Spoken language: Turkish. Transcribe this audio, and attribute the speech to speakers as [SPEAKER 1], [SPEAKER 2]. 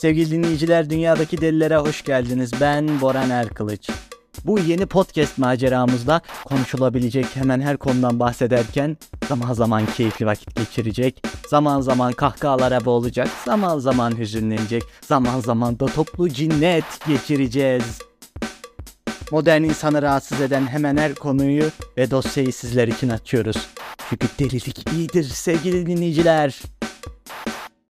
[SPEAKER 1] Sevgili dinleyiciler, Dünyadaki Delilere hoş geldiniz. Ben Boran Erkılıç. Bu yeni podcast maceramızda konuşulabilecek hemen her konudan bahsederken zaman zaman keyifli vakit geçirecek, zaman zaman kahkahalara boğulacak, zaman zaman hüzünlenecek, zaman zaman da toplu cinnet geçireceğiz. Modern insanı rahatsız eden hemen her konuyu ve dosyayı sizler için açıyoruz. Çünkü delilik iyidir sevgili dinleyiciler.